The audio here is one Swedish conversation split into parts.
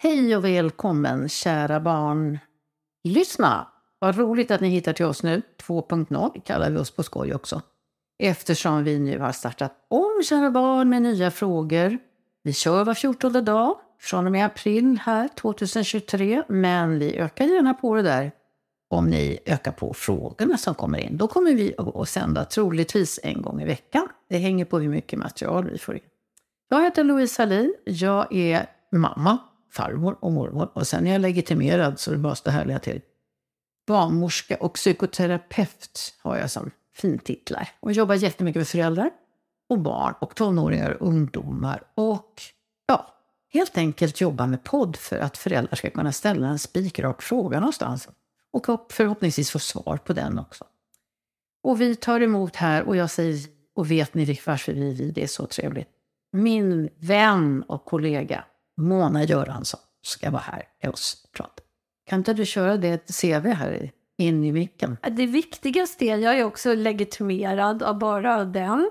Hej och välkommen kära barn. Lyssna! Vad roligt att ni hittar till oss nu. 2.0 kallar vi oss på skoj också. Eftersom vi nu har startat om kära barn med nya frågor. Vi kör var 14 dag från och med april här 2023. Men vi ökar gärna på det där om ni ökar på frågorna som kommer in. Då kommer vi att sända troligtvis en gång i veckan. Det hänger på hur mycket material vi får in. Jag heter Louise Hallin. Jag är mamma, farmor och mormor. Och sen är jag legitimerad så det bara står härliga till. Barnmorska och psykoterapeut har jag som fintitlar. Och jobbar jättemycket med föräldrar och barn och tonåringar och ungdomar. Och ja, helt enkelt jobba med podd för att föräldrar ska kunna ställa en spikrak fråga någonstans. Och förhoppningsvis få svar på den också. Och vi tar emot här och jag säger, och vet ni varför vi, är vi det är så trevligt? Min vän och kollega Mona Göransson ska vara här hos prata. Kan inte du köra det CV här in i micken? Det viktigaste är, jag är också legitimerad av bara den.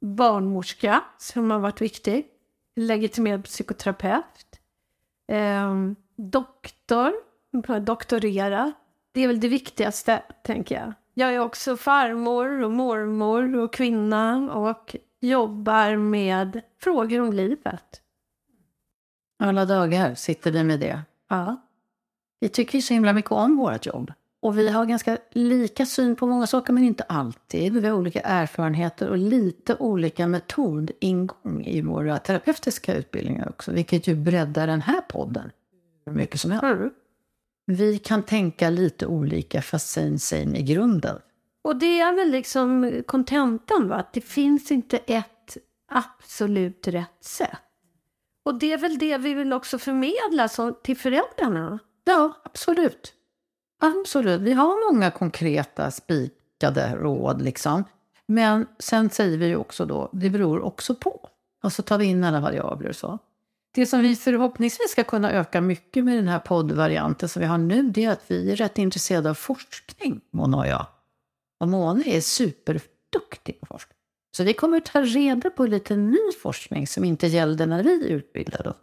Barnmorska, som har varit viktig. Legitimerad psykoterapeut. Eh, doktor, doktorera. Det är väl det viktigaste, tänker jag. Jag är också farmor och mormor och kvinna och jobbar med frågor om livet. Alla dagar sitter vi med det. Ja. Vi tycker så himla mycket om vårt jobb. Och vi har ganska lika syn på många saker, men inte alltid. Vi har olika erfarenheter och lite olika metodingång i våra terapeutiska utbildningar också, vilket ju breddar den här podden hur mycket som helst. Mm. Vi kan tänka lite olika, fast same same i grunden. Och det är väl liksom kontentan, va? Att det finns inte ett absolut rätt sätt. Och det är väl det vi vill också förmedla så, till föräldrarna. Ja, absolut. Absolut. Vi har många konkreta spikade råd liksom. Men sen säger vi ju också då, det beror också på. Och så tar vi in alla variabler och så. Det som vi förhoppningsvis ska kunna öka mycket med den här poddvarianten som vi har nu, det är att vi är rätt intresserade av forskning, Mona och jag. Och Mona är superduktig på forskning. Så vi kommer ta reda på lite ny forskning som inte gällde när vi utbildade oss.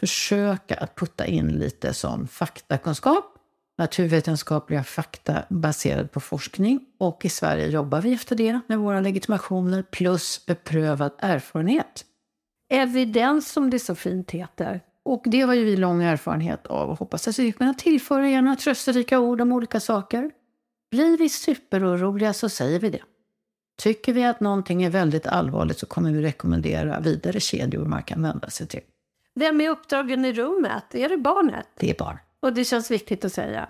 Försöka att putta in lite sån faktakunskap, naturvetenskapliga fakta baserad på forskning. Och i Sverige jobbar vi efter det med våra legitimationer plus beprövad erfarenhet. Evidens som det så fint heter. Och det har ju vi lång erfarenhet av och hoppas att vi ska kunna tillföra er några trösterika ord om olika saker. Blir vi superoroliga så säger vi det. Tycker vi att någonting är väldigt allvarligt så kommer vi rekommendera vidare kedjor man kan vända sig till. Vem är uppdragen i rummet? Är det barnet? Det är barn. Och det känns viktigt att säga.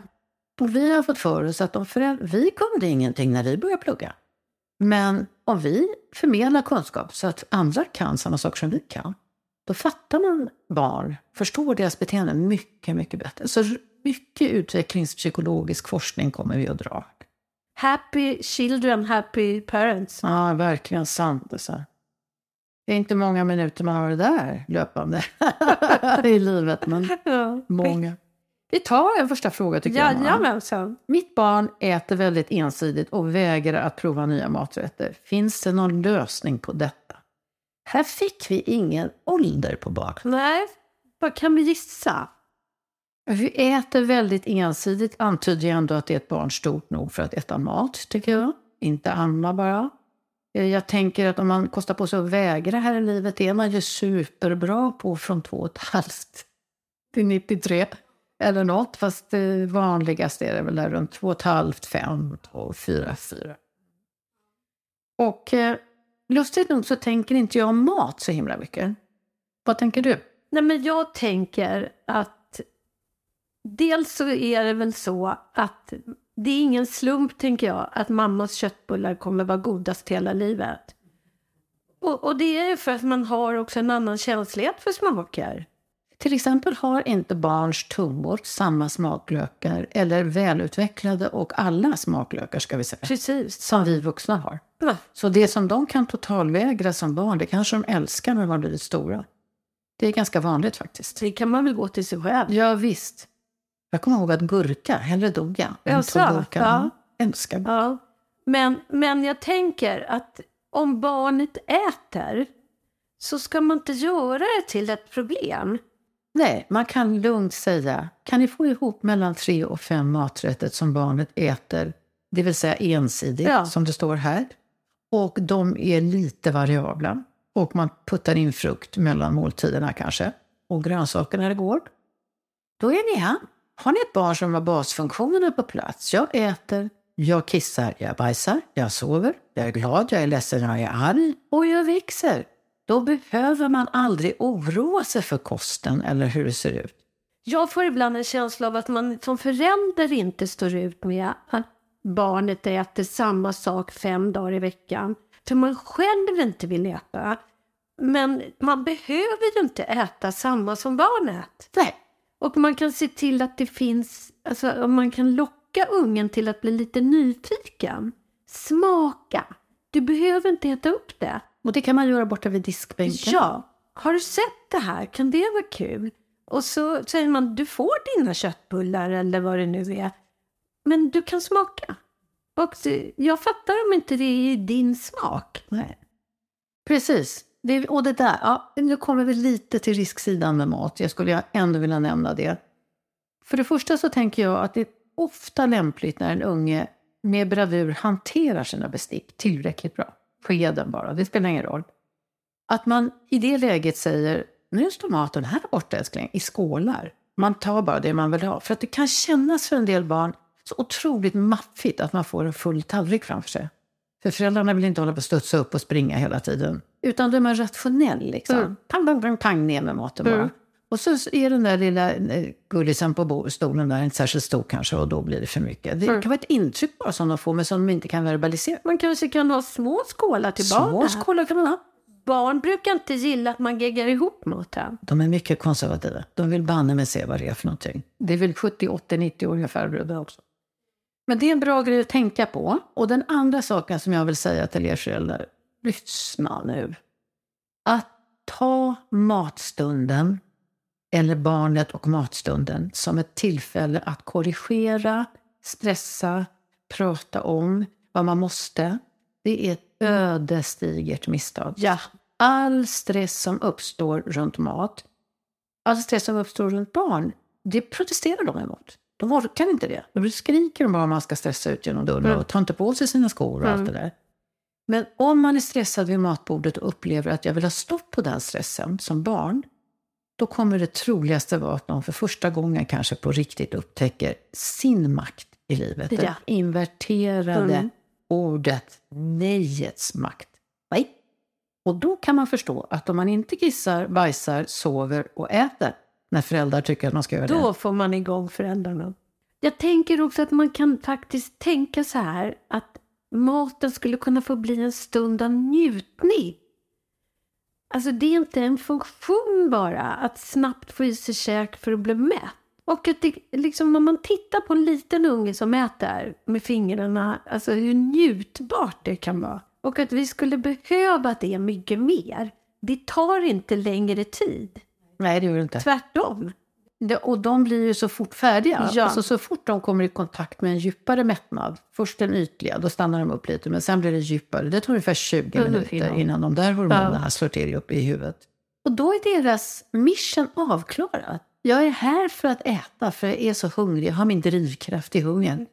Och vi har fått för oss att om föräldrar, vi kunde ingenting när vi började plugga. Men om vi förmedlar kunskap så att andra kan samma saker som vi kan, då fattar man barn, förstår deras beteende mycket, mycket bättre. Så mycket utvecklingspsykologisk forskning kommer vi att dra. Happy children, happy parents. Ja, verkligen sant. Så. Det är inte många minuter man har det där löpande i livet, men Ja. många. Vi tar en första fråga tycker jag. Mona. Jajamensan. Mitt barn äter väldigt ensidigt och vägrar att prova nya maträtter. Finns det någon lösning på detta? Här fick vi ingen ålder på barn. Nej, vad kan vi gissa? Vi äter väldigt ensidigt antyder jag ändå att det är ett barn stort nog för att äta mat, tycker jag. Inte amma bara. Eh, jag tänker att om man kostar på sig att vägra här i livet, det är man ju superbra på från två och ett halvt till 93 eller något. Fast eh, det vanligaste är det väl där runt två och ett halvt, fem, två, fyra, fyra. Och eh, lustigt nog så tänker inte jag om mat så himla mycket. Vad tänker du? Nej, men jag tänker att dels så är det väl så att det är ingen slump, tänker jag, att mammas köttbullar kommer vara godast hela livet. Och, och det är ju för att man har också en annan känslighet för smaker. Till exempel har inte barns tungor samma smaklökar eller välutvecklade och alla smaklökar ska vi säga, Precis. som vi vuxna har. Ja. Så det som de kan totalvägra som barn, det kanske de älskar när de har blivit stora. Det är ganska vanligt faktiskt. Det kan man väl gå till sig själv. Ja, visst. Jag kommer ihåg att gurka, hellre dog jag än tog gurka. Ja. Älskar Ja. Men, men jag tänker att om barnet äter så ska man inte göra det till ett problem. Nej, man kan lugnt säga, kan ni få ihop mellan tre och fem maträtter som barnet äter, det vill säga ensidigt, Ja. som det står här. Och de är lite variabla. Och man puttar in frukt mellan måltiderna kanske. Och grönsaker när det går. Då är ni han. Har ni ett barn som har basfunktionerna på plats? Jag äter, jag kissar, jag bajsar, jag sover, jag är glad, jag är ledsen, jag är arg och jag växer. Då behöver man aldrig oroa sig för kosten eller hur det ser ut. Jag får ibland en känsla av att man som förälder inte står ut med att barnet äter samma sak fem dagar i veckan. För man själv inte vill äta. Men man behöver ju inte äta samma som barnet. Nej, Och man kan se till att det finns, alltså om man kan locka ungen till att bli lite nyfiken. Smaka. Du behöver inte äta upp det. och det kan man göra borta vid diskbänken. Ja, har du sett det här? Kan det vara kul? Och så säger man, du får dina köttbullar eller vad det nu är. Men du kan smaka. Och jag fattar om inte det är din smak. Nej. Precis. Det, och det där, ja, nu kommer vi lite till risksidan med mat. Jag skulle ändå vilja nämna det. För det första så tänker jag att det är ofta lämpligt när en unge med bravur hanterar sina bestick tillräckligt bra. Skeden bara, det spelar ingen roll. Att man i det läget säger, nu står maten här borta älskling, i skålar. Man tar bara det man vill ha. För att det kan kännas för en del barn så otroligt maffigt att man får en full tallrik framför sig. För föräldrarna vill inte hålla på att studsa upp och springa hela tiden. Utan då är man rationell liksom. Mm. Pang, pang, pang, pang ner med maten bara. Mm. Och så är den där lilla eh, gullisen på stolen där inte särskilt stor kanske och då blir det för mycket. Det Mm. kan vara ett intryck bara som de får men som de inte kan verbalisera. Man kanske kan ha små skålar till Små barnen. skålar kan man ha. Barn brukar inte gilla att man geggar ihop maten. De är mycket konservativa. De vill banne med se vad det är för någonting. Det är väl 70, 80, 90-åriga farbröder också. Men det är en bra grej att tänka på. Och den andra saken som jag vill säga till er föräldrar, lyssna nu. Att ta matstunden, eller barnet och matstunden, som ett tillfälle att korrigera, stressa, prata om vad man måste. Det är ett ödesdigert misstag. Ja. All stress som uppstår runt mat, all stress som uppstår runt barn, det protesterar de emot. De orkar inte det. Då skriker de bara om man ska stressa ut genom dörren Mm. och ta inte på sig sina skor och allt det där. Men om man är stressad vid matbordet och upplever att jag vill ha stopp på den stressen som barn, då kommer det troligaste vara att de för första gången kanske på riktigt upptäcker sin makt i livet. Ja. Det inverterade Mm. ordet nejets makt. Nej. Och då kan man förstå att om man inte kissar, bajsar, sover och äter när föräldrar tycker att man ska göra det. Då får man igång föräldrarna. Jag tänker också att man kan faktiskt tänka så här att maten skulle kunna få bli en stund av njutning. Alltså det är inte en funktion bara att snabbt få i sig käk för att bli mätt. Och att det, liksom när man tittar på en liten unge som äter med fingrarna, alltså hur njutbart det kan vara. Och att vi skulle behöva det mycket mer. Det tar inte längre tid. Nej, det gör det inte. Tvärtom. Det, och de blir ju så fort färdiga. Ja. Alltså, så fort de kommer i kontakt med en djupare mättnad, först den ytliga, då stannar de upp lite, men sen blir det djupare. Det tar ungefär 20 Mm, minuter innan. de där hormonerna slår till upp i huvudet. Och då är deras mission avklarad. Jag är här för att äta, för jag är så hungrig. Jag har min drivkraft i hungern.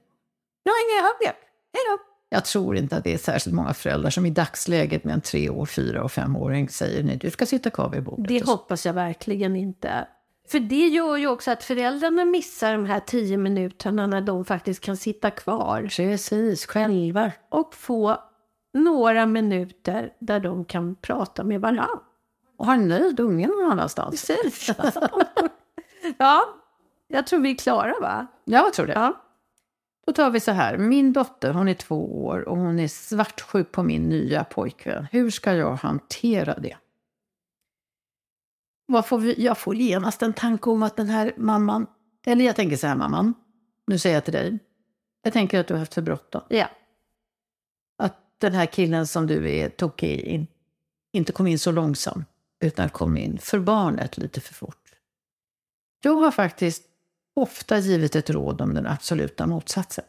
Jag har ingen hunger. Hej då. Jag tror inte att det är särskilt många föräldrar som i dagsläget med en tre år, fyra och femåring säger nej, du ska sitta kvar vid bordet. Det hoppas jag verkligen inte. För det gör ju också att föräldrarna missar de här tio minuterna när de faktiskt kan sitta kvar Precis, själva. och få några minuter där de kan prata med varandra. Och har en nöjd unge någon annanstans. Precis. ja, jag tror vi är klara va? Ja, jag tror det. Ja. Då tar vi så här. Min dotter, hon är två år och hon är svartsjuk på min nya pojkvän. Hur ska jag hantera det? Vad får vi? Jag får genast en tanke om att den här mamman, eller jag tänker så här mamman, nu säger jag till dig. Jag tänker att du har haft för bråttom. ja. Att den här killen som du är tokig in, inte kom in så långsamt, utan kom in för barnet lite för fort. Jag har faktiskt ofta givit ett råd om den absoluta motsatsen.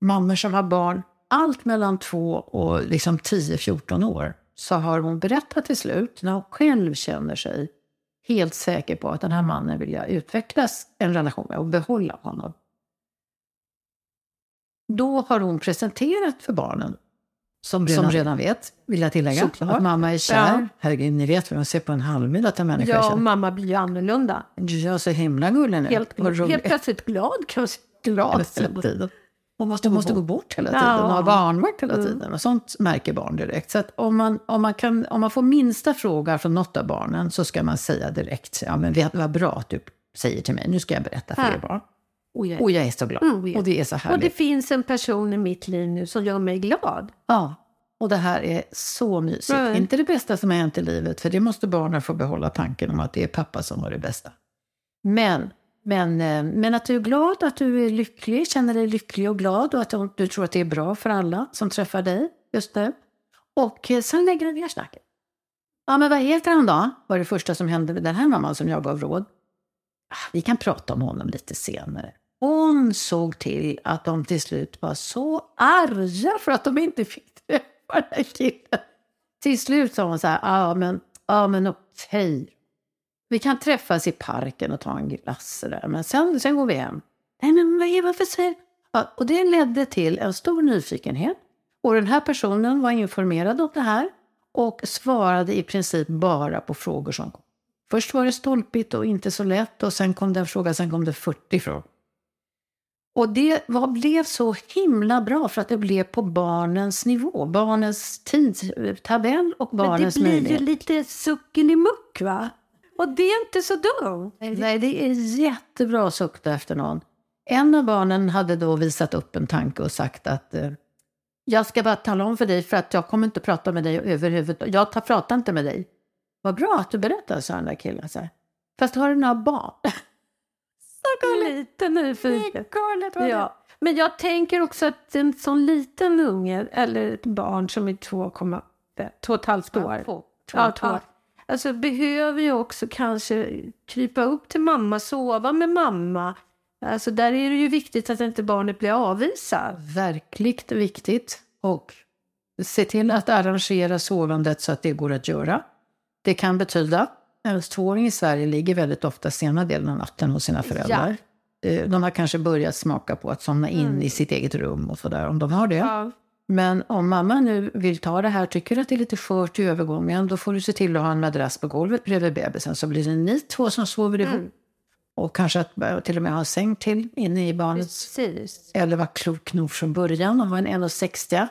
Mammor som har barn, allt mellan två och liksom 10-14 år, så har hon berättat till slut, när hon själv känner sig helt säker på att den här mannen vill jag utvecklas en relation med och behålla honom. Då har hon presenterat för barnen, som redan, som redan vet, vill jag tillägga, Såklart. att mamma är kär. Ja. Herregud, ni vet vad man ser på en halvmiddag att en människa Ja, och mamma blir ju annorlunda. Ja, så himla gullig nu. Helt, helt plötsligt glad kan man säga. Glad. Hon måste, gå, måste gå bort hela tiden ja. och ha barnvakt hela mm. tiden. Mm. Och sånt märker barn direkt. Så om, man, om, man kan, om man får minsta fråga från något av barnen så ska man säga direkt, ja men vad bra att du säger till mig, nu ska jag berätta för er barn. Och jag, och jag är så glad. Mm, och det är så härligt. Och det finns en person i mitt liv nu som gör mig glad. Ja, och det här är så mysigt. Mm. Inte det bästa som har hänt i livet, för det måste barnen få behålla tanken om att det är pappa som var det bästa. Men men, eh, men att du är glad, att du är lycklig, känner dig lycklig och glad och att du tror att det är bra för alla som träffar dig just nu. Och eh, sen lägger du ner snacket. Ja, men vad heter han då? Var det första som hände med den här mamman som jag gav råd. Ah, vi kan prata om honom lite senare. Hon såg till att de till slut var så arga för att de inte fick träffa den här killen. Till slut sa hon så här, ja men, ja, men okej, vi kan träffas i parken och ta en glass där, men sen, sen går vi hem. Nej, men varför säger... Ja, och det ledde till en stor nyfikenhet. Och den här personen var informerad om det här och svarade i princip bara på frågor som kom. Först var det stolpigt och inte så lätt och sen kom det en fråga, sen kom det 40 frågor. Och det var, blev så himla bra för att det blev på barnens nivå, barnens tidtabell och barnens möjlighet. Men det blir möjlighet. ju lite sucken i muck va? Och det är inte så dumt. Nej, det är jättebra att sukta efter någon. En av barnen hade då visat upp en tanke och sagt att eh, jag ska bara tala om för dig för att jag kommer inte prata med dig överhuvudtaget. Jag tar, pratar inte med dig. Vad bra att du berättar, sa den där killen. Så här. Fast har du några barn? så gulligt. Lite nyfiken. Ja. Men jag tänker också att en sån liten unge, eller ett barn som är 2,5 två och ett halvt år. Ja, två, två, ja, två, Alltså behöver ju också kanske krypa upp till mamma, sova med mamma. Alltså där är det ju viktigt att inte barnet blir avvisat. Verkligt viktigt. Och se till att arrangera sovandet så att det går att göra. Det kan betyda, en tvååring i Sverige ligger väldigt ofta sena delen av natten hos sina föräldrar. Ja. Eh, de har kanske börjat smaka på att somna in mm. i sitt eget rum och sådär, om de har det. Ja. Men om mamma nu vill ta det här, tycker att det är lite skört i övergången, då får du se till att ha en madrass på golvet bredvid bebisen, så blir det ni två som sover ihop. Mm. Och kanske att till och med ha en säng till inne i barnets... Precis. Eller vara klok nog från början och ha en 1,60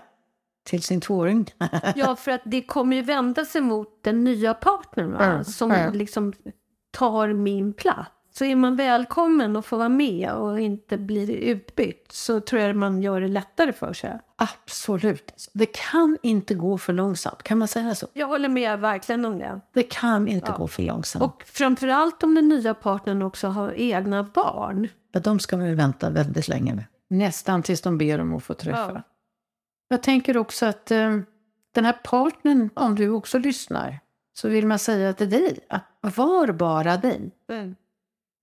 till sin tvååring. ja, för att det kommer ju vända sig mot den nya partnern, va? Mm. som mm. liksom tar min plats. Så är man välkommen och får vara med och inte blir utbytt så tror jag man gör det lättare för sig. Absolut. Det kan inte gå för långsamt. Kan man säga så? Jag håller med verkligen om det. Det kan inte ja. gå för långsamt. Och framförallt om den nya partnern också har egna barn. Ja, de ska vi vänta väldigt länge med. Nästan tills de ber om att få träffa. Ja. Jag tänker också att eh, den här partnern, om du också lyssnar, så vill man säga till dig att var bara dig. Mm.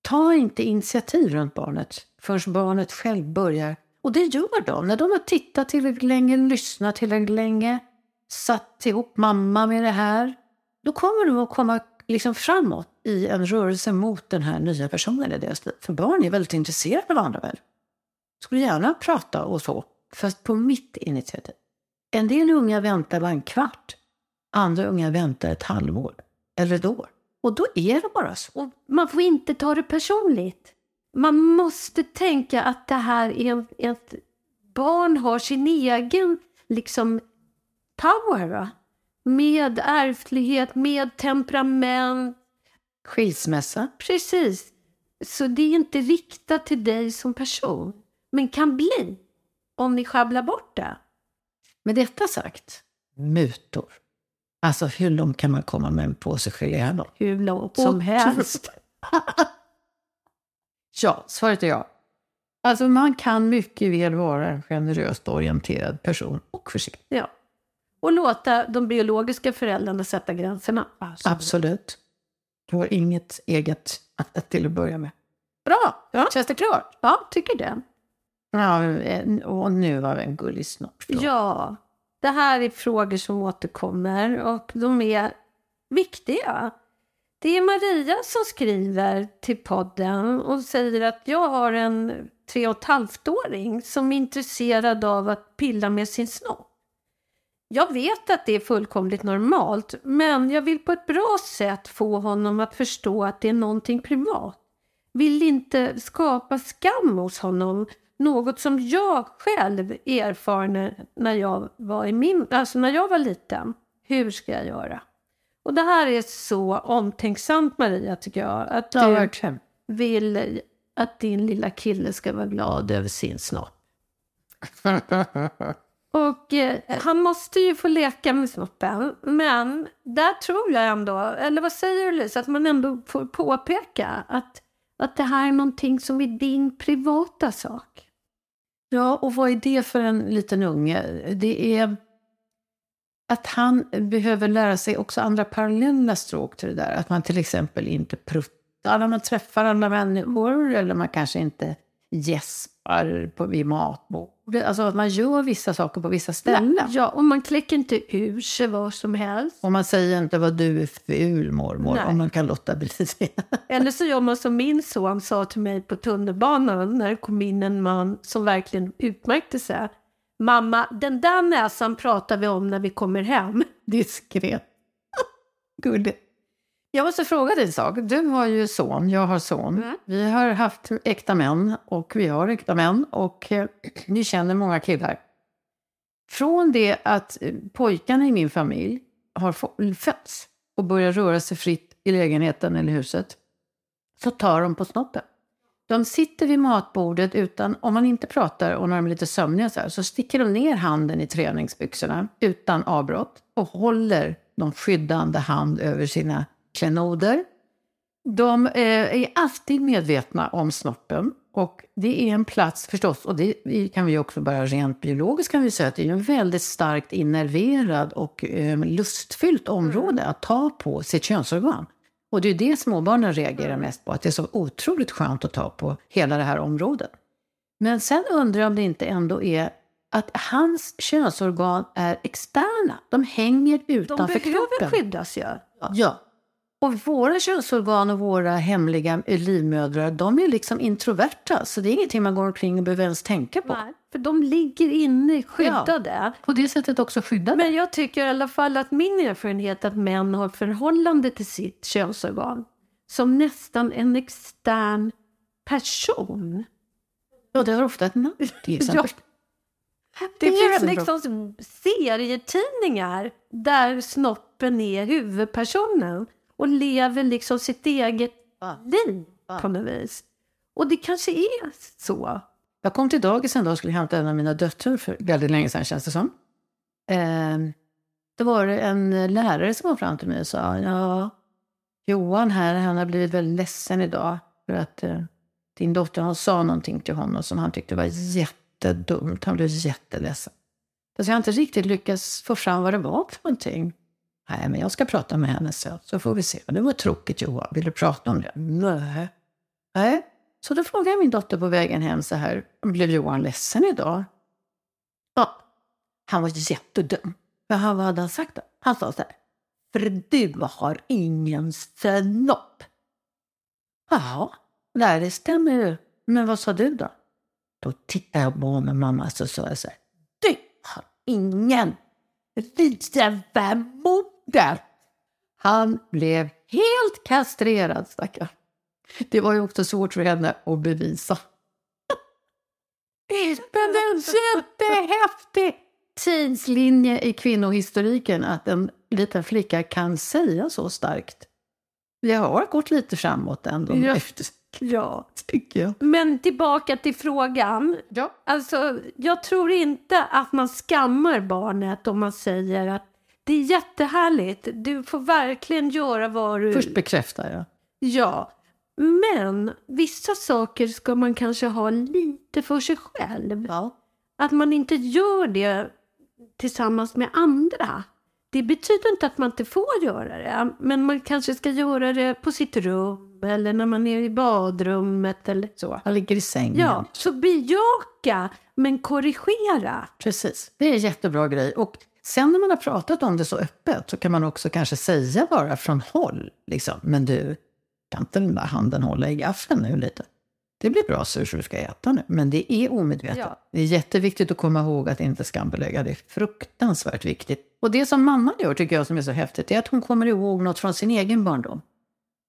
Ta inte initiativ runt barnet förrän barnet själv börjar. Och det gör de. När de har tittat tillräckligt länge, lyssnat tillräckligt länge, satt ihop mamma med det här. Då kommer de att komma liksom framåt i en rörelse mot den här nya personen i deras liv. För barn är väldigt intresserade av andra väl. Skulle gärna prata och så, fast på mitt initiativ. En del unga väntar bara en kvart. Andra unga väntar ett halvår eller ett år. Och då är det bara så. Och man får inte ta det personligt. Man måste tänka att det här är ett barn har sin egen liksom power. Va? Med ärftlighet, med temperament. Skilsmässa. Precis. Så det är inte riktat till dig som person. Men kan bli. Om ni sjabblar bort det. Med detta sagt, mutor. Alltså hur långt kan man komma med en påse gelé då? Hur långt som helst. ja, svaret är ja. Alltså man kan mycket väl vara en generöst orienterad person och försiktig. Ja. Och låta de biologiska föräldrarna sätta gränserna. Alltså. Absolut. Du har inget eget att, till att börja med. Bra! Ja. Känns det klart? Ja, tycker det. Ja, och nu var det en gullig snopp. Ja. Det här är frågor som återkommer och de är viktiga. Det är Maria som skriver till podden och säger att jag har en tre och ett halvt-åring som är intresserad av att pilla med sin snopp. Jag vet att det är fullkomligt normalt, men jag vill på ett bra sätt få honom att förstå att det är någonting privat. Vill inte skapa skam hos honom, något som jag själv erfar när jag var, i min, alltså när jag var liten. Hur ska jag göra? Och det här är så omtänksamt Maria tycker jag. Att Ja, du verkligen. vill att din lilla kille ska vara glad över sin snopp. Och eh, han måste ju få leka med snoppen. Men där tror jag ändå, eller vad säger du Lisa, att man ändå får påpeka att, att det här är någonting som är din privata sak. Ja, och vad är det för en liten unge? Det är att han behöver lära sig också andra parallella stråk till det där. Att man till exempel inte pruttar när man träffar andra människor. Eller man kanske inte gäspar på, vid matbordet. Alltså att man gör vissa saker på vissa ställen. Ja, och man kläcker inte ur sig vad som helst. Och man säger inte vad du är ful mormor, Nej. om man kan låta bli det. Eller så gör man som min son sa till mig på tunnelbanan när det kom in en man som verkligen utmärkte sig. Mamma, den där näsan pratar vi om när vi kommer hem. Diskret. Gulligt. Jag måste fråga dig en sak. Du har ju son, jag har son. Mm. Vi har haft äkta män och vi har äkta män och eh, ni känner många killar. Från det att eh, pojkarna i min familj har fötts och börjar röra sig fritt i lägenheten eller huset så tar de på snoppen. De sitter vid matbordet utan, om man inte pratar och när de är lite sömniga så, här, så sticker de ner handen i träningsbyxorna utan avbrott och håller de skyddande hand över sina klenoder. De eh, är alltid medvetna om snoppen och det är en plats förstås, och det kan vi också bara rent biologiskt kan vi säga att det är en väldigt starkt innerverad och eh, lustfyllt område att ta på sitt könsorgan. Och det är det småbarnen reagerar mest på, att det är så otroligt skönt att ta på hela det här området. Men sen undrar jag om det inte ändå är att hans könsorgan är externa. De hänger De utanför behöver kroppen. skyddas ju. Ja. Och våra könsorgan och våra hemliga livmödrar, de är liksom introverta. Så det är ingenting man går omkring och behöver ens tänka på. Nej, för de ligger inne skyddade. På det sättet också skyddade. Men jag tycker i alla fall att min erfarenhet att män har förhållande till sitt könsorgan som nästan en extern person. Ja, det har ofta ett namn till exempel. Det är finns liksom serietidningar där snoppen är huvudpersonen och lever liksom sitt eget Va? liv Va? på något vis. Och det kanske är så. Jag kom till dagis en dag och skulle hämta en av mina döttrar för väldigt länge sedan känns det som. Ehm, då var det en lärare som kom fram till mig och sa ja, Johan här, han har blivit väldigt ledsen idag för att eh, din dotter han sa någonting till honom som han tyckte var jättedumt. Han blev jätteledsen. Fast jag har inte riktigt lyckats få fram vad det var för någonting. Nej, men jag ska prata med henne så, så får vi se. Det var tråkigt Johan, vill du prata om det? Nej. Nej. Så då frågade jag min dotter på vägen hem så här, blev Johan ledsen idag? Ja, han var jättedum. Jaha, vad hade han sagt då? Han sa så här, för du har ingen snopp. Ja, nej, det stämmer ju. Men vad sa du då? Då tittade jag på med mamma så sa jag så här, du har ingen livmoder. Han blev helt kastrerad, stackare. Det var ju också svårt för henne att bevisa. Men det är en jättehäftig tidslinje i kvinnohistoriken att en liten flicka kan säga så starkt. Vi har gått lite framåt ändå, Ja. efter, Ja. tycker jag. Men tillbaka till frågan. Ja. Alltså, jag tror inte att man skammar barnet om man säger att det är jättehärligt. Du får verkligen göra vad du... Först bekräftar jag. Ja. Men vissa saker ska man kanske ha lite för sig själv. Ja. Att man inte gör det tillsammans med andra. Det betyder inte att man inte får göra det. Men man kanske ska göra det på sitt rum eller när man är i badrummet eller så. Han ligger i sängen. Ja, så bejaka men korrigera. Precis. Det är en jättebra grej. Och Sen när man har pratat om det så öppet så kan man också kanske säga bara från håll, liksom, men du, kan inte den där handen hålla i gaffeln nu lite? Det blir bra så du ska äta nu, men det är omedvetet. Ja. Det är jätteviktigt att komma ihåg att inte skambelägga. Det är fruktansvärt viktigt. Och det som mamman gör tycker jag som är så häftigt, är att hon kommer ihåg något från sin egen barndom.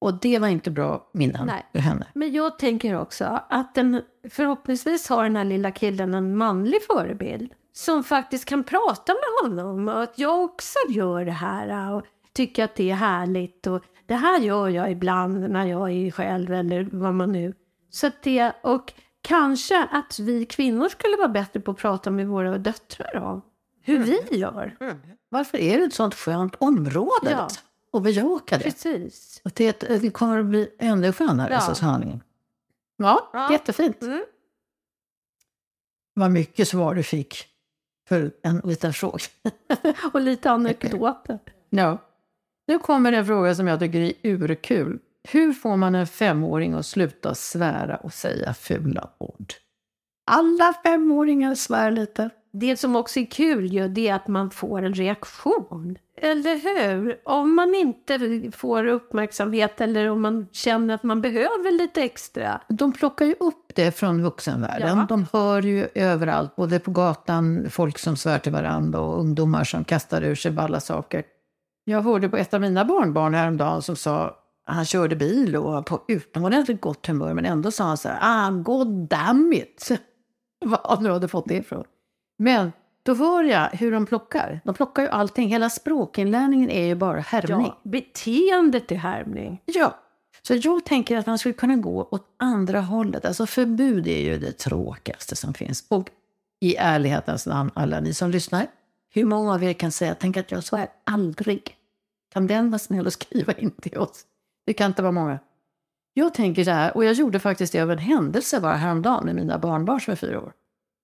Och det var inte bra minnen Nej. för henne. Men jag tänker också att den, förhoppningsvis har den här lilla killen en manlig förebild som faktiskt kan prata med honom och att jag också gör det här och tycker att det är härligt och det här gör jag ibland när jag är själv eller vad man nu... Så att det, och kanske att vi kvinnor skulle vara bättre på att prata med våra döttrar om hur vi gör. Varför är det ett sånt skönt område? Ja. Och bejaka det. Precis. Och det, det kommer att bli ännu skönare Ja. så småningom. Ja, Ja. jättefint. Mm. Vad mycket svar du fick för en liten fråga. Och lite anekdoter. Ja. Nu kommer en fråga som jag tycker är urkul. Hur får man en femåring att sluta svära och säga fula ord? Alla femåringar svär lite. Det som också är kul ju, det är att man får en reaktion. Eller hur? Om man inte får uppmärksamhet eller om man känner att man behöver lite extra. De plockar ju upp det från vuxenvärlden. Ja. De hör ju överallt, både på gatan, folk som svär till varandra och ungdomar som kastar ur sig balla saker. Jag hörde på ett av mina barnbarn häromdagen som sa, han körde bil och var på utomordentligt gott humör, men ändå sa han så här, ah, god damn it. Vad nu hade fått det ifrån. Men då hör jag hur de plockar. De plockar ju allting. Hela språkinlärningen är ju bara härmning. Ja, beteendet är härmning. Ja, så jag tänker att man skulle kunna gå åt andra hållet. Alltså förbud är ju det tråkigaste som finns. Och i ärlighetens namn, alla ni som lyssnar, hur många av er kan säga tänk att jag svär aldrig? Kan den vara snäll och skriva in till oss? Det kan inte vara många. Jag tänker så här, och jag gjorde faktiskt det av en händelse bara häromdagen med mina barnbarn som är fyra år.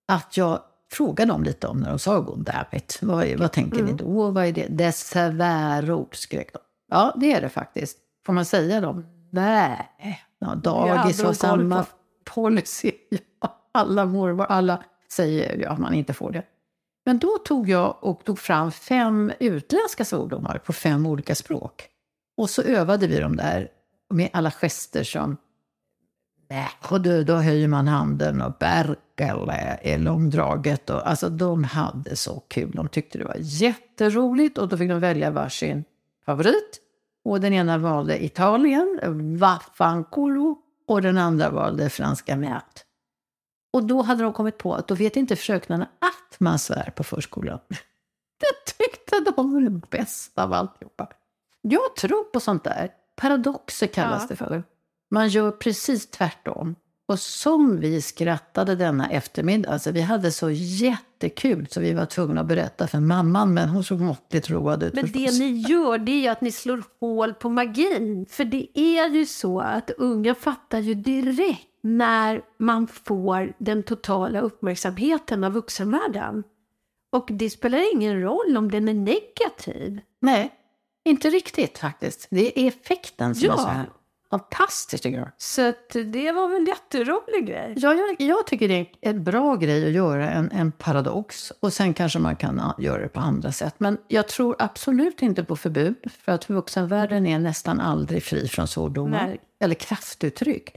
Att jag frågade dem lite om när de sa god damn it. Vad, vad tänker ni då? Vad är det? Det är svärord, skrek de. Ja, det är det faktiskt. Får man säga dem? Nej. Ja, dagis har samma på. policy. Ja, alla mormor, alla säger att man inte får det. Men då tog jag och tog fram fem utländska svordomar på fem olika språk. Och så övade vi dem där med alla gester som och då, då höjer man handen och Berkel är långdraget. Och, alltså de hade så kul. De tyckte det var jätteroligt och då fick de välja varsin favorit. Och den ena valde Italien, Vaffanculo, och den andra valde franska mät. Och då hade de kommit på att då vet inte fröknarna att man svär på förskolan. Det tyckte de var det bästa av alltihopa. Jag tror på sånt där. Paradoxer kallas Ja. det för. Man gör precis tvärtom. Och som vi skrattade denna eftermiddag, alltså vi hade så jättekul så vi var tvungna att berätta för mamman, men hon såg måttligt road ut Men det ni gör det är ju att ni slår hål på magin. För det är ju så att unga fattar ju direkt när man får den totala uppmärksamheten av vuxenvärlden. Och det spelar ingen roll om den är negativ. Nej, inte riktigt faktiskt. Det är effekten som Ja. är så här fantastiskt tycker jag. Så det var väl en jätterolig grej. Ja, jag, jag tycker det är en bra grej att göra en, en paradox. Och sen kanske man kan göra det på andra sätt. Men jag tror absolut inte på förbud. För att vuxenvärlden är nästan aldrig fri från svordomar. Nej. Eller kraftuttryck.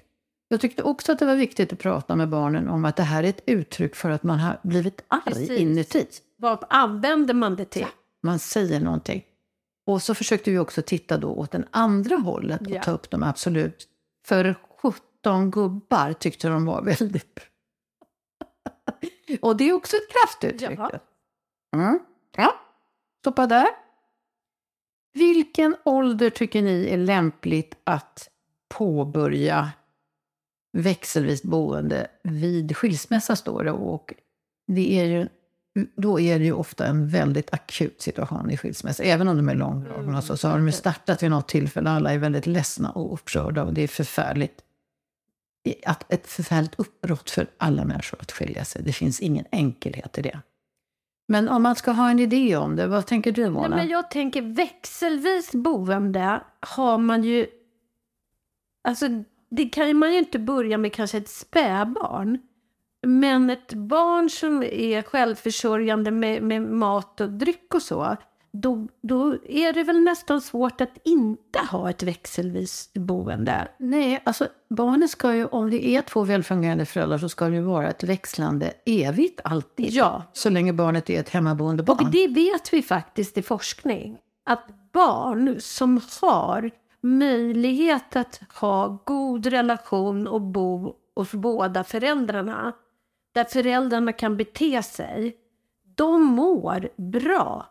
Jag tyckte också att det var viktigt att prata med barnen om att det här är ett uttryck för att man har blivit arg Precis. inuti. Vad använder man det till? Man säger någonting. Och så försökte vi också titta då åt den andra hållet och Ja. ta upp dem absolut. För 17 gubbar tyckte de var väldigt och det är också ett kraftuttryck. Mm. Ja, stoppa där. Vilken ålder tycker ni är lämpligt att påbörja växelvis boende vid skilsmässa står det. Och det är ju, då är det ju ofta en väldigt akut situation i skilsmässa. Även om de är långdragna och så, så har de ju startat vid något tillfälle. Alla är väldigt ledsna och upprörda och det är förfärligt. Att ett förfärligt uppbrott för alla människor att skilja sig. Det finns ingen enkelhet i det. Men om man ska ha en idé om det, vad tänker du Mona? Nej, men jag tänker växelvis boende har man ju... Alltså, det kan man ju inte börja med kanske ett spädbarn. Men ett barn som är självförsörjande med, med mat och dryck och så, då, då är det väl nästan svårt att inte ha ett växelvis boende. Nej, alltså barnet ska ju, om det är två välfungerande föräldrar så ska det ju vara ett växlande evigt alltid. Ja. Så länge barnet är ett hemmaboende barn. Och det vet vi faktiskt i forskning. Att barn som har möjlighet att ha god relation och bo hos båda föräldrarna, där föräldrarna kan bete sig, de mår bra.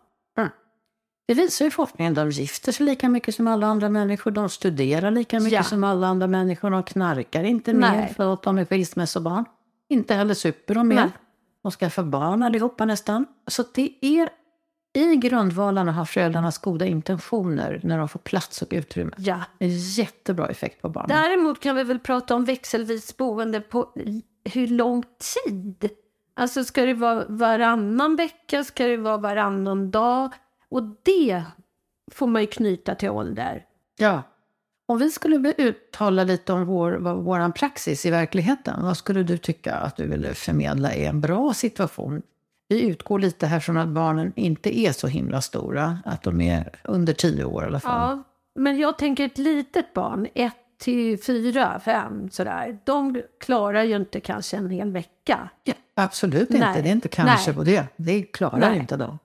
Det visar ju forskningen. De gifter sig lika mycket som alla andra människor. De studerar lika mycket Ja. som alla andra människor. De knarkar inte Nej. mer för att de är skilsmässobarn. Inte heller super de mer. Nej. De skaffar barn allihopa nästan. Så det är i grundvalarna har föräldrarnas goda intentioner när de får plats och utrymme. Ja. En jättebra effekt på barnen. Däremot kan vi väl prata om växelvis boende på hur lång tid? Alltså ska det vara varannan vecka, ska det vara varannan dag? Och det får man ju knyta till ålder. Ja. Om vi skulle uttala lite om vår, våran praxis i verkligheten, vad skulle du tycka att du ville förmedla är en bra situation? Vi utgår lite här från att barnen inte är så himla stora, att de är under tio år i alla fall. Ja, men jag tänker ett litet barn, ett till fyra, fem sådär. De klarar ju inte kanske en hel vecka. Ja, absolut inte, Nej. det är inte kanske Nej. på det. Det klarar Nej. inte de.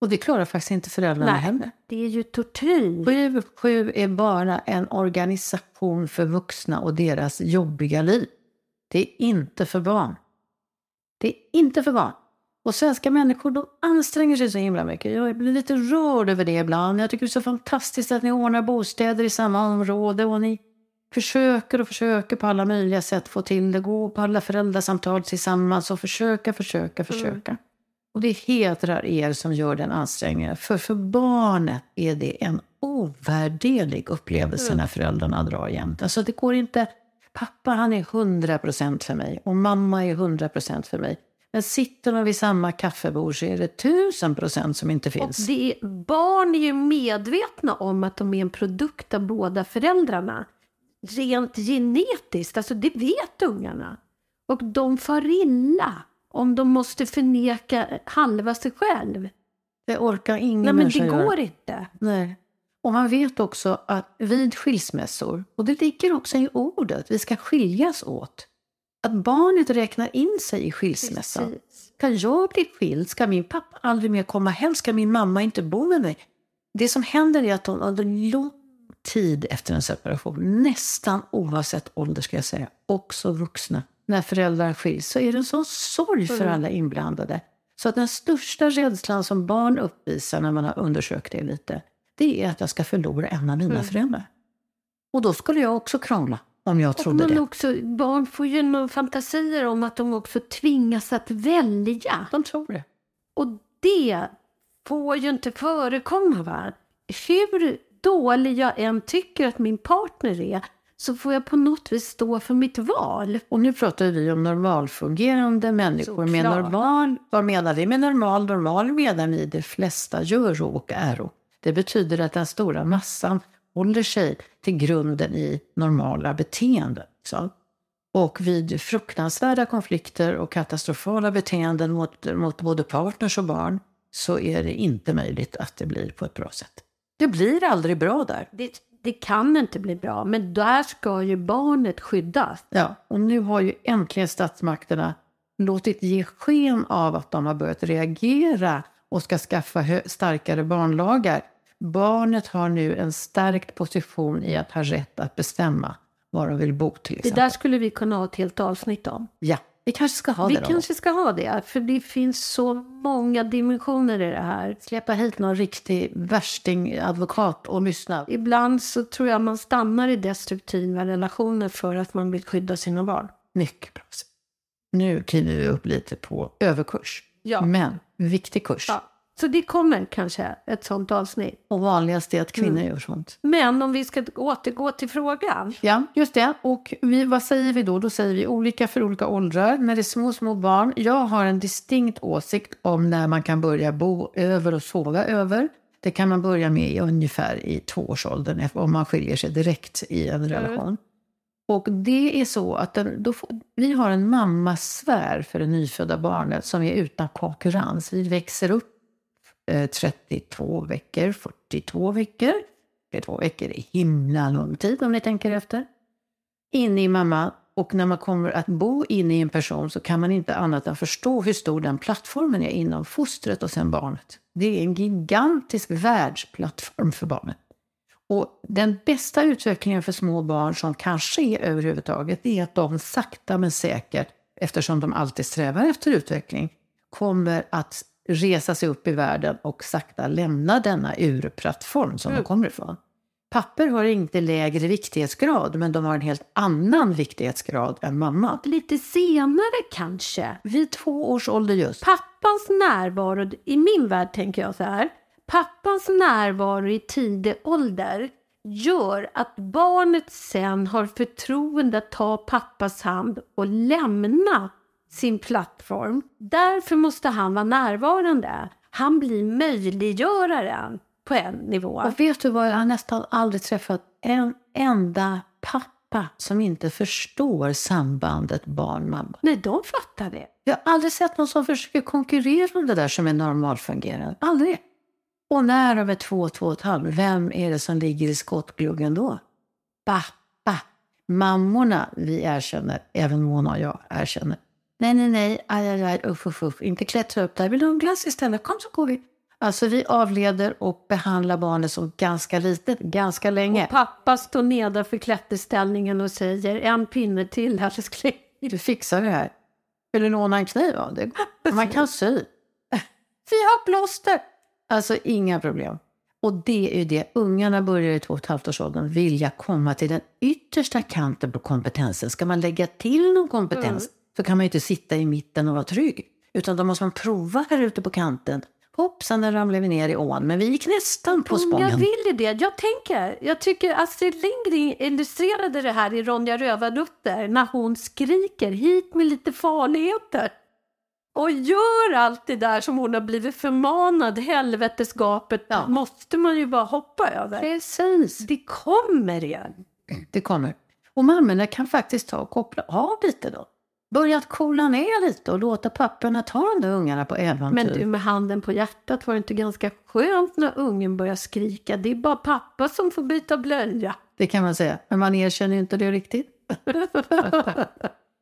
Och det klarar faktiskt inte föräldrarna heller. det är ju tortyr. Sju, sju är bara en organisation för vuxna och deras jobbiga liv. Det är inte för barn. Det är inte för barn. Och svenska människor de anstränger sig så himla mycket. Jag blir lite rörd över det ibland. Jag tycker det är så fantastiskt att ni ordnar bostäder i samma område och ni försöker och försöker på alla möjliga sätt få till det. Gå på alla föräldrasamtal tillsammans och försöka, försöka, försöka. Och det hedrar er som gör den ansträngningen. För för barnet är det en ovärderlig upplevelse när föräldrarna drar jämt. Alltså det går inte... Pappa han är 100 procent för mig och mamma är 100 procent för mig. Men sitter man vid samma kaffebord så är det tusen procent som inte Och finns. det är, barn är ju medvetna om att de är en produkt av båda föräldrarna. Rent genetiskt, alltså det vet ungarna. Och de far illa om de måste förneka halva sig själv. Det orkar ingen Nej men det göra. går inte. Nej. Och man vet också att vid skilsmässor, och det ligger också i ordet, vi ska skiljas åt. Att barnet räknar in sig i skilsmässan. Precis. Kan jag bli skild? Ska min pappa aldrig mer komma hem? Ska min mamma inte bo med mig? Det som händer är att de under lång tid efter en separation, nästan oavsett ålder ska jag säga, också vuxna, när föräldrar skiljs, så är det en sån sorg för Mm. alla inblandade. Så att den största rädslan som barn uppvisar när man har undersökt det lite, det är att jag ska förlora en av mina Mm. föräldrar. Och då skulle jag också krångla, om jag Och men det. också, barn får ju fantasier om att de också tvingas att välja. De tror det. Och det får ju inte förekomma. Va? Hur dålig jag än tycker att min partner är så får jag på något vis stå för mitt val. Och nu pratar vi om normalfungerande människor. Med normal, vad menar vi med normal? Normal menar vi de flesta göro och äro. Det betyder att den stora massan håller sig till grunden i normala beteenden. Så. Och vid fruktansvärda konflikter och katastrofala beteenden mot, mot både partners och barn så är det inte möjligt att det blir på ett bra sätt. Det blir aldrig bra där. Det, det kan inte bli bra, men där ska ju barnet skyddas. Ja, och nu har ju äntligen statsmakterna låtit ge sken av att de har börjat reagera och ska skaffa starkare barnlagar. Barnet har nu en stärkt position i att ha rätt att bestämma var de vill bo till Det exempel. där skulle vi kunna ha ett helt avsnitt om. Ja, vi kanske ska ha vi det då. kanske ska ha det, för det finns så många dimensioner i det här. Släppa hit någon riktig värstingadvokat och lyssna. Ibland så tror jag man stannar i destruktiva relationer för att man vill skydda sina barn. Mycket bra. Nu kliver vi upp lite på överkurs. Ja. Men viktig kurs. Ja. Så det kommer kanske ett sånt avsnitt. Och vanligast är att kvinnor Mm. gör sånt. Men om vi ska återgå till frågan. Ja, just det. Och vi, vad säger vi då? Då säger vi olika för olika åldrar. När det är små, små barn. Jag har en distinkt åsikt om när man kan börja bo över och sova över. Det kan man börja med i ungefär i tvåårsåldern om man skiljer sig direkt i en relation. Och det är så att den, då får, vi har en mammasfär för det nyfödda barnet som är utan konkurrens. Vi växer upp Eh, 32 veckor, 42 veckor. 42 veckor är himla lång tid om ni tänker efter. Inne i mamma. Och när man kommer att bo inne i en person så kan man inte annat än förstå hur stor den plattformen är inom fostret och sen barnet. Det är en gigantisk världsplattform för barnet. Och den bästa utvecklingen för små barn som kan ske överhuvudtaget är att de sakta men säkert, eftersom de alltid strävar efter utveckling, kommer att resa sig upp i världen och sakta lämna denna urplattform som mm. de kommer ifrån. Papper har inte lägre viktighetsgrad, men de har en helt annan viktighetsgrad än mamma. Lite senare kanske? Vid två års ålder just. Pappans närvaro, i min värld tänker jag så här, Pappans närvaro i tidig ålder gör att barnet sen har förtroende att ta pappas hand och lämna sin plattform. Därför måste han vara närvarande. Han blir möjliggöraren på en nivå. Och vet du vad, jag har nästan aldrig träffat en enda pappa som inte förstår sambandet barn-mamma. Nej, de fattar det. Jag har aldrig sett någon som försöker konkurrera om det där som är normalfungerande. Aldrig. Och när de är två, två och ett halvt, vem är det som ligger i skottgluggen då? Pappa. Mammorna, vi erkänner, även Mona och jag erkänner. Nej, nej, nej, aj, aj, aj, uff, uff, uff. inte klättra upp där. Vill du ha en glass istället? Kom så går vi. Alltså vi avleder och behandlar barnet som ganska litet, ganska länge. Och pappa står nedanför klätterställningen och säger en pinne till älskling. Du fixar det här. Vill du låna en kniv? Ja, det går. Man kan sy. Vi har plåster. Alltså inga problem. Och det är ju det, ungarna börjar i två och ett halvt års åldern vilja komma till den yttersta kanten på kompetensen. Ska man lägga till någon kompetens mm. Så kan man ju inte sitta i mitten och vara trygg. Utan då måste man prova här ute på kanten. Hoppsan, där ramlade vi ner i ån. Men vi gick nästan på spången. Jag vill ju det. Jag tänker, jag tycker Astrid Lindgren illustrerade det här i Ronja Rövardotter när hon skriker hit med lite farligheter och gör allt det där som hon har blivit förmanad, helvetesgapet, ja. måste man ju bara hoppa över. Precis. Det kommer igen. Det kommer. Och mammorna kan faktiskt ta och koppla av lite då. Börja att coola ner lite och låta papporna ta de där ungarna på äventyr. Men du, med handen på hjärtat, var det inte ganska skönt när ungen börjar skrika? Det är bara pappa som får byta blöja. Det kan man säga, men man erkänner inte det riktigt.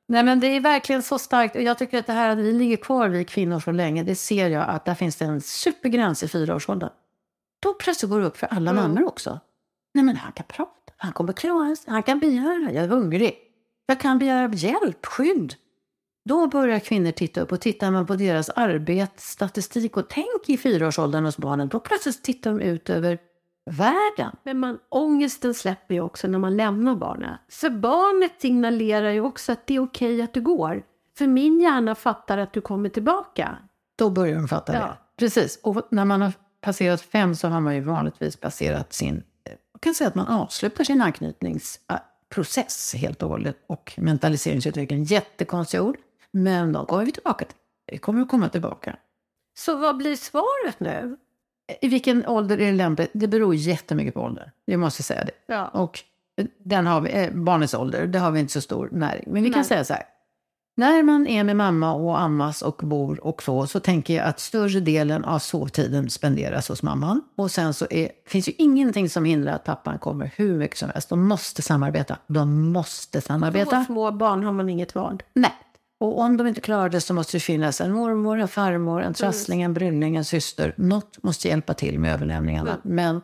Nej men det är verkligen så starkt. Och jag tycker att det här att vi ligger kvar, vi kvinnor, så länge, det ser jag att där finns det en supergräns i fyraårsåldern. Då plötsligt går det upp för alla mm. mammor också. Nej men han kan prata, han kommer klara sig, han kan begära, jag är hungrig. Jag kan begära hjälp, skydd. Då börjar kvinnor titta upp och tittar man på deras arbetsstatistik och tänk i fyraårsåldern hos barnen, då plötsligt tittar de ut över världen. Men man, ångesten släpper ju också när man lämnar barnet. För barnet signalerar ju också att det är okej okay att du går. För min hjärna fattar att du kommer tillbaka. Då börjar de fatta ja. det. Precis. Och när man har passerat fem så har man ju vanligtvis passerat sin... Jag kan säga att man avslutar sin anknytningsprocess helt och hållet. Och mentaliseringsutveckling, jättekonstiga ord. Men då går vi tillbaka till. Vi kommer att komma tillbaka. Så vad blir svaret nu? I vilken ålder är det lämpligt? Det beror jättemycket på ålder. Jag måste säga det. Ja. Och den har vi, eh, barnets ålder, det har vi inte så stor näring. Men vi Nej. kan säga så här. När man är med mamma och ammas och bor och så, så tänker jag att större delen av sovtiden spenderas hos mamman. Och sen så är, finns ju ingenting som hindrar att pappan kommer hur mycket som helst. De måste samarbeta. De måste samarbeta. För små barn har man inget val. Nej, och om de inte klarar det så måste det finnas en mormor, en farmor, en trassling, en brylling, en syster. Något måste hjälpa till med överlämningarna. Mm. Men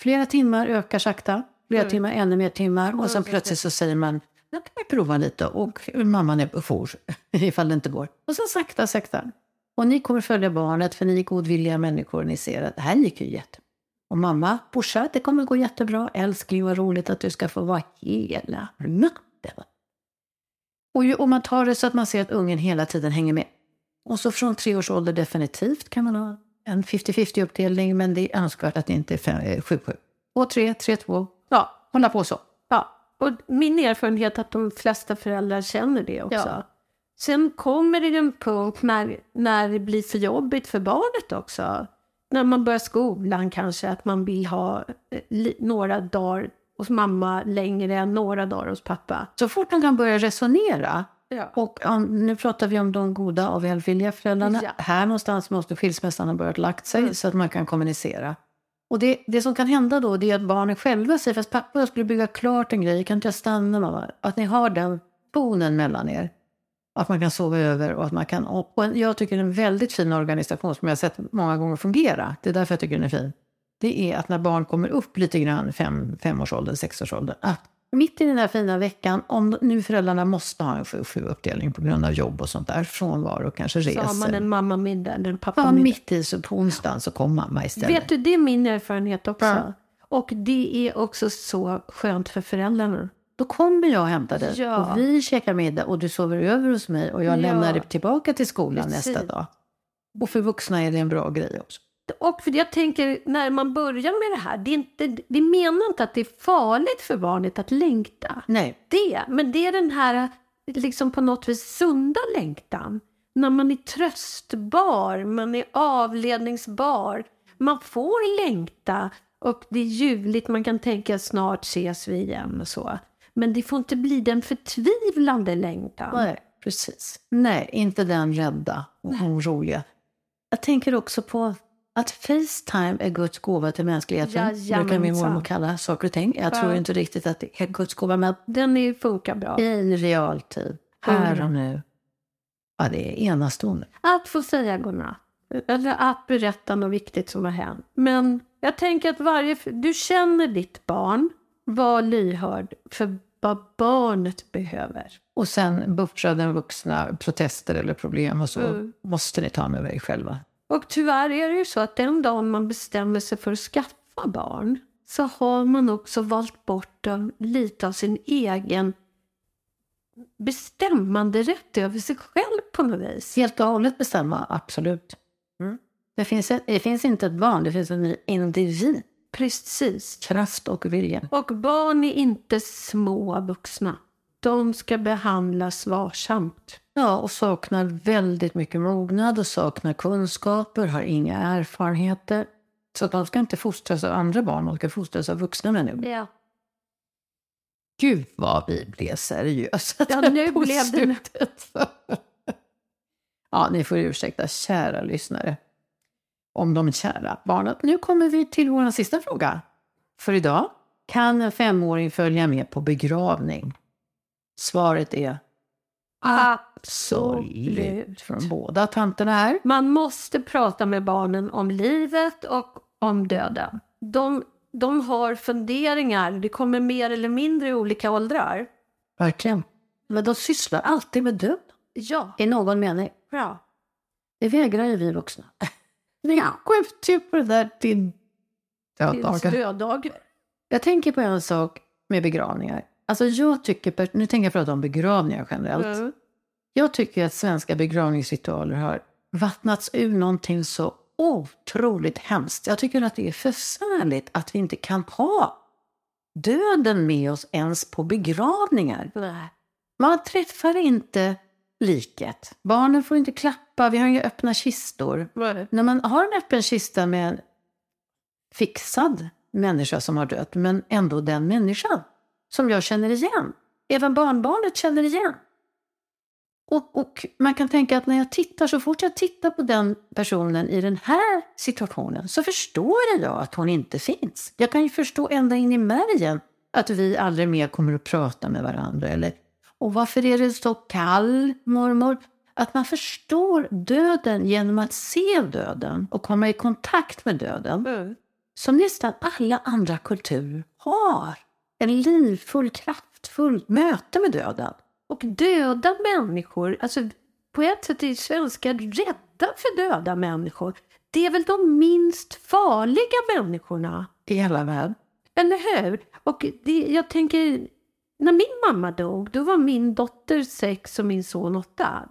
flera timmar ökar sakta. Flera mm. timmar, ännu mer timmar. Och sen plötsligt så säger man, då kan vi prova lite. Och mamman är på jour, ifall det inte går. Och sen sakta, sakta. Och ni kommer följa barnet, för ni är godvilliga människor. Ni ser att det här gick ju jättebra. Och mamma pushar, det kommer gå jättebra. Älskling, vad roligt att du ska få vara hela natten. Och ju, om man tar det så att man ser att ungen hela tiden hänger med. Och så från tre års ålder definitivt kan man ha en 50-50 uppdelning, men det är önskvärt att det inte är 7-7. 2-3, 3-2. Ja, hålla på så. Och min erfarenhet är att de flesta föräldrar känner det också. Ja. Sen kommer det en punkt när, när det blir för jobbigt för barnet också. När man börjar skolan kanske, att man vill ha eh, några dagar hos mamma längre än några dagar hos pappa. Så fort de kan börja resonera, Ja. och um, nu pratar vi om de goda och välvilliga föräldrarna. Ja. Här någonstans måste skilsmässan ha börjat lagt sig Mm. så att man kan kommunicera. Och det, det som kan hända då det är att barnen själva säger fast pappa jag skulle bygga klart en grej, kan inte jag stanna mamma? Att ni har den bonen mellan er. Att man kan sova över och att man kan... Och en- jag tycker det är en väldigt fin organisation som jag har sett många gånger fungera. Det är därför jag tycker den är fin. Det är att när barn kommer upp lite grann, fem, femårsåldern, sexårsåldern, att mitt i den här fina veckan, om nu föräldrarna måste ha en 7-7 uppdelning på grund av jobb och sånt där, frånvaro, kanske Så resor. har man en mammamiddag eller en Ja, pappamiddag. mitt i så på onsdagen så kommer mamma istället. Vet du, det är min erfarenhet också. Ja. Och det är också så skönt för föräldrarna. Då kommer jag och hämtar dig Ja. och vi käkar middag och du sover över hos mig och jag Ja. lämnar dig tillbaka till skolan Precis. nästa dag. Och för vuxna är det en bra grej också. Och för jag tänker, när man börjar med det här, det är inte, vi menar inte att det är farligt för barnet att längta. Nej, Det, men det är den här liksom på något vis sunda längtan. När man är tröstbar, man är avledningsbar. Man får längta och det är ljuvligt, man kan tänka snart ses vi igen och så. Men det får inte bli den förtvivlande längtan. nej, precis. Nej, inte den rädda och oroliga. Jag tänker också på att Facetime är Guds gåva till mänskligheten. brukar min Jajamensan. mormor kalla saker och ting. Jag tror Ja. inte riktigt att det är Guds gåva, men Den är, funkar bra. i realtid, här och nu. Ja, det är enastående. Att få säga godnatt. Eller att berätta något viktigt som har hänt. Men jag tänker att varje... Du känner ditt barn. Var lyhörd för vad barnet behöver. Och sen buffa den vuxna protester eller problem och så Mm. måste ni ta med er själva. Och tyvärr är det ju så att den dagen man bestämmer sig för att skaffa barn så har man också valt bort lite av sin egen bestämmande rätt över sig själv på något vis. Helt och hållet bestämma, absolut. Mm. Det, finns ett, det finns inte ett barn, det finns en individ. Precis. Kraft och vilja. Och barn är inte små vuxna. De ska behandlas varsamt. Ja, och saknar väldigt mycket mognad och saknar kunskaper, har inga erfarenheter. Så att de ska inte fostras av andra barn, de ska fostras av vuxna människor. Ja. Gud vad vi blev seriösa Ja, nu på blev det- slutet. ja, ni får ursäkta, kära lyssnare. Om de kära barnen. Nu kommer vi till vår sista fråga för idag. Kan en femåring följa med på begravning? Svaret är absolut från båda tanterna här. Man måste prata med barnen om livet och om döden. De, de har funderingar. Det kommer mer eller mindre i olika åldrar. Verkligen. Men de sysslar alltid med död Ja. i någon mening. ja. Det vägrar ju vi vuxna. Vi skjuter ju på det där till Tills döddagar. döddag. Jag tänker på en sak med begravningar. Alltså jag tycker, nu tänker jag prata om begravningar generellt. Mm. Jag tycker att svenska begravningsritualer har vattnats ur någonting så otroligt hemskt. Jag tycker att det är förfärligt att vi inte kan ha döden med oss ens på begravningar. Man träffar inte liket. Barnen får inte klappa, vi har inga öppna kistor. Nej. När man har en öppen kista med en fixad människa som har dött, men ändå den människan som jag känner igen. Även barnbarnet känner igen. Och, och man kan tänka att när jag tittar, så fort jag tittar på den personen i den här situationen så förstår jag att hon inte finns. Jag kan ju förstå ända in i märgen att vi aldrig mer kommer att prata med varandra. Eller, och varför är det så kall, mormor? Att man förstår döden genom att se döden och komma i kontakt med döden Mm. som nästan alla andra kulturer har. En livfull, kraftfull möte med döden. Och döda människor, alltså på ett sätt är svenskar rädda för döda människor. Det är väl de minst farliga människorna, I hela världen. eller hur? Och det, jag tänker, när min mamma dog, då var min dotter sex och min son åtta.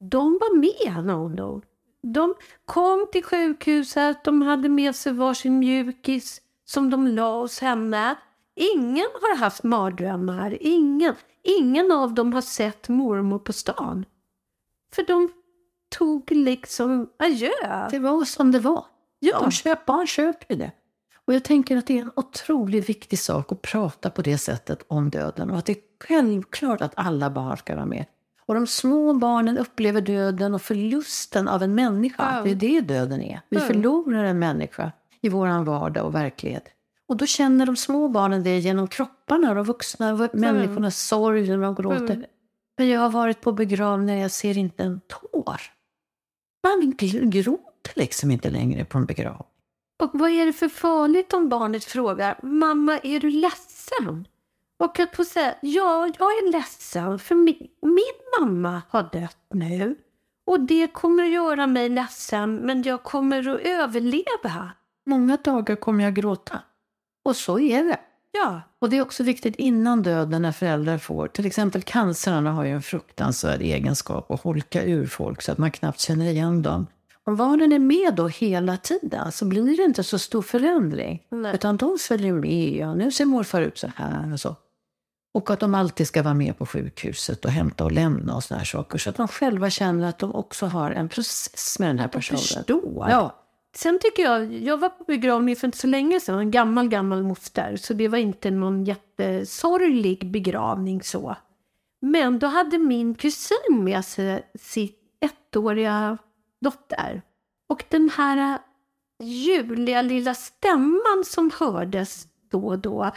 De var med när hon dog. De kom till sjukhuset, de hade med sig varsin mjukis som de la hos henne. Ingen har haft mardrömmar, ingen. Ingen av dem har sett mormor på stan. För de tog liksom adjö. Det var som det var. Ja, De köp, barn köper ju det. Och jag tänker att det är en otroligt viktig sak att prata på det sättet om döden och att det är självklart att alla barn ska vara med. Och de små barnen upplever döden och förlusten av en människa. Ja. Det är det döden är. Vi Mm. förlorar en människa i vår vardag och verklighet. Och då känner de små barnen det genom kropparna, de vuxna och människornas sorg när de gråter. Mm. Men jag har varit på begravningar, jag ser inte en tår. Man gråter liksom inte längre på en begravning. Och vad är det för farligt om barnet frågar mamma är du ledsen? Och att få säga ja, jag är ledsen för min, min mamma har dött nu. Och det kommer att göra mig ledsen men jag kommer att överleva. Många dagar kommer jag gråta. Och så är det. Ja, Och det är också viktigt innan döden när föräldrar får, till exempel cancerna har ju en fruktansvärd egenskap att holka ur folk så att man knappt känner igen dem. Om barnen är med då hela tiden så blir det inte så stor förändring. Nej. Utan de följer med. Ja, nu ser morfar ut så här och så. Och att de alltid ska vara med på sjukhuset och hämta och lämna och såna här saker. Så att de själva känner att de också har en process med den här personen. förstår. Ja, Sen tycker jag, jag var på begravning för inte så länge sedan, en gammal, gammal moster. Så det var inte någon jättesorglig begravning så. Men då hade min kusin med sig sin ettåriga dotter. Och den här ljuvliga lilla stämman som hördes då och då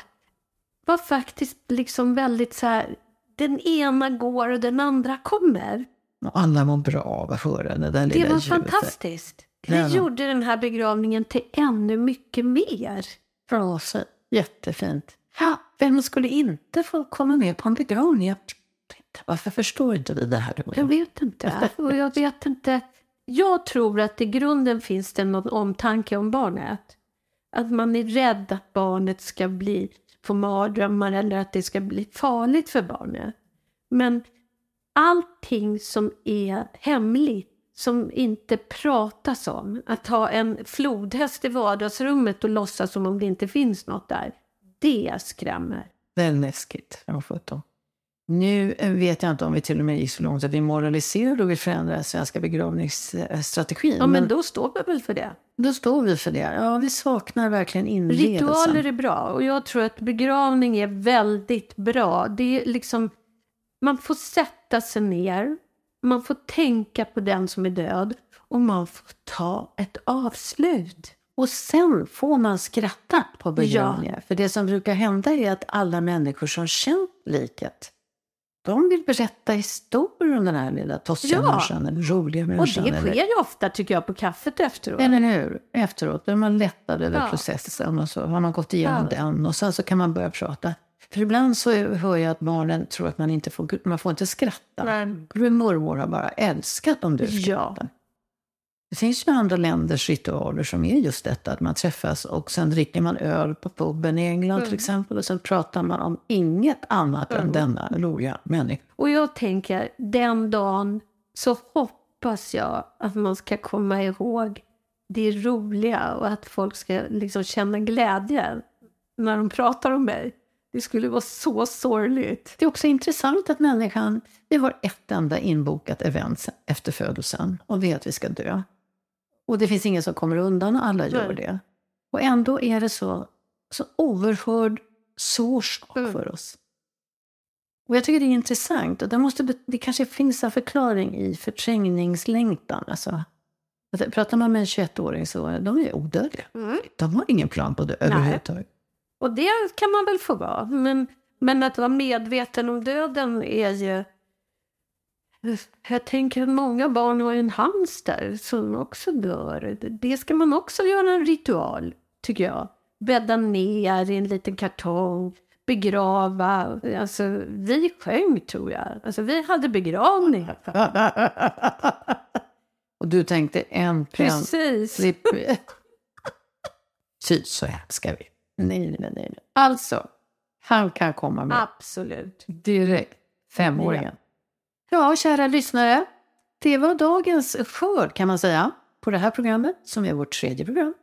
var faktiskt liksom väldigt så här, den ena går och den andra kommer. och alla mår bra av att höra det där Det lilla var ljudet. fantastiskt. Det gjorde den här begravningen till ännu mycket mer. Bra så. Jättefint. Ja, vem skulle inte få komma med på en begravning? Jag vet inte. Varför förstår inte vi det här? Jag jag? vet inte. Och jag vet inte. Jag tror att i grunden finns det någon omtanke om barnet. Att man är rädd att barnet ska bli, få mardrömmar eller att det ska bli farligt för barnet. Men allting som är hemligt, som inte pratas om, att ha en flodhäst i vardagsrummet och låtsas som om det inte finns något där, det skrämmer. Läskigt. Jag har fått dem. Nu eh, vet jag inte om vi till och med gick så långt att vi moraliserar och vill förändra den svenska begravningsstrategin. Ja, men då står vi väl för det. då står vi för det. Ja, vi saknar verkligen inlevelsen. Ritualer är bra och jag tror att begravning är väldigt bra. Det är liksom, man får sätta sig ner, man får tänka på den som är död och man får ta ett avslut. Och sen får man skratta på begravningar. För det som brukar hända är att alla människor som känt liket, de vill berätta historier om den här lilla tossiga Ja. människan, eller roliga Och människan. det eller- sker ju ofta tycker jag på kaffet efteråt. Eller hur? Efteråt är man lättad över Ja. processen och så har man gått igenom Ja. den och sen så kan man börja prata. För ibland så hör jag att barnen tror att man inte får, man får inte skratta. Min mormor har bara älskat om du Ja. skrattar. Det finns ju andra länders ritualer som är just detta att man träffas och sen dricker man öl på puben i England till Mm. exempel och sen pratar man om inget annat än Mm. denna roliga människa. och jag tänker, den dagen så hoppas jag att man ska komma ihåg det roliga och att folk ska liksom känna glädje när de pratar om mig. Det skulle vara så sorgligt. Det är också intressant att människan, vi har ett enda inbokat event efter födelsen och det är att vi ska dö. Och det finns ingen som kommer undan och alla gör det. Och ändå är det så, så oerhörd sak Mm. för oss. Och jag tycker det är intressant och det, måste, det kanske finns en förklaring i förträngningslängtan. Alltså, att pratar man med en 21-åring så de är odödliga. De har ingen plan på det överhuvudtaget. Och det kan man väl få vara. Men, men att vara medveten om döden är ju... Jag tänker att många barn har en hamster som också dör. Det ska man också göra en ritual, tycker jag. Bädda ner i en liten kartong, begrava. Alltså, vi sjöng, tror jag. Alltså, vi hade begravning. och du tänkte en penn Precis. Fy, så älskar vi. Nej, nej, nej. Alltså, han kan komma med Absolut. direkt. Femåringen. Ja, kära lyssnare. Det var dagens skörd kan man säga på det här programmet som är vårt tredje program.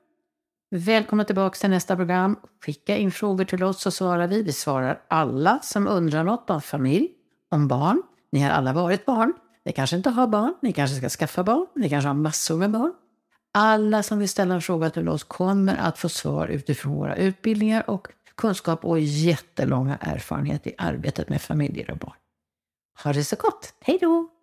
Välkomna tillbaka till nästa program. Skicka in frågor till oss så svarar vi. Vi svarar alla som undrar något om familj, om barn. Ni har alla varit barn. Ni kanske inte har barn. Ni kanske ska skaffa barn. Ni kanske har massor med barn. Alla som vill ställa en fråga till oss kommer att få svar utifrån våra utbildningar och kunskap och jättelånga erfarenhet i arbetet med familjer och barn. Ha det så gott. Hej då!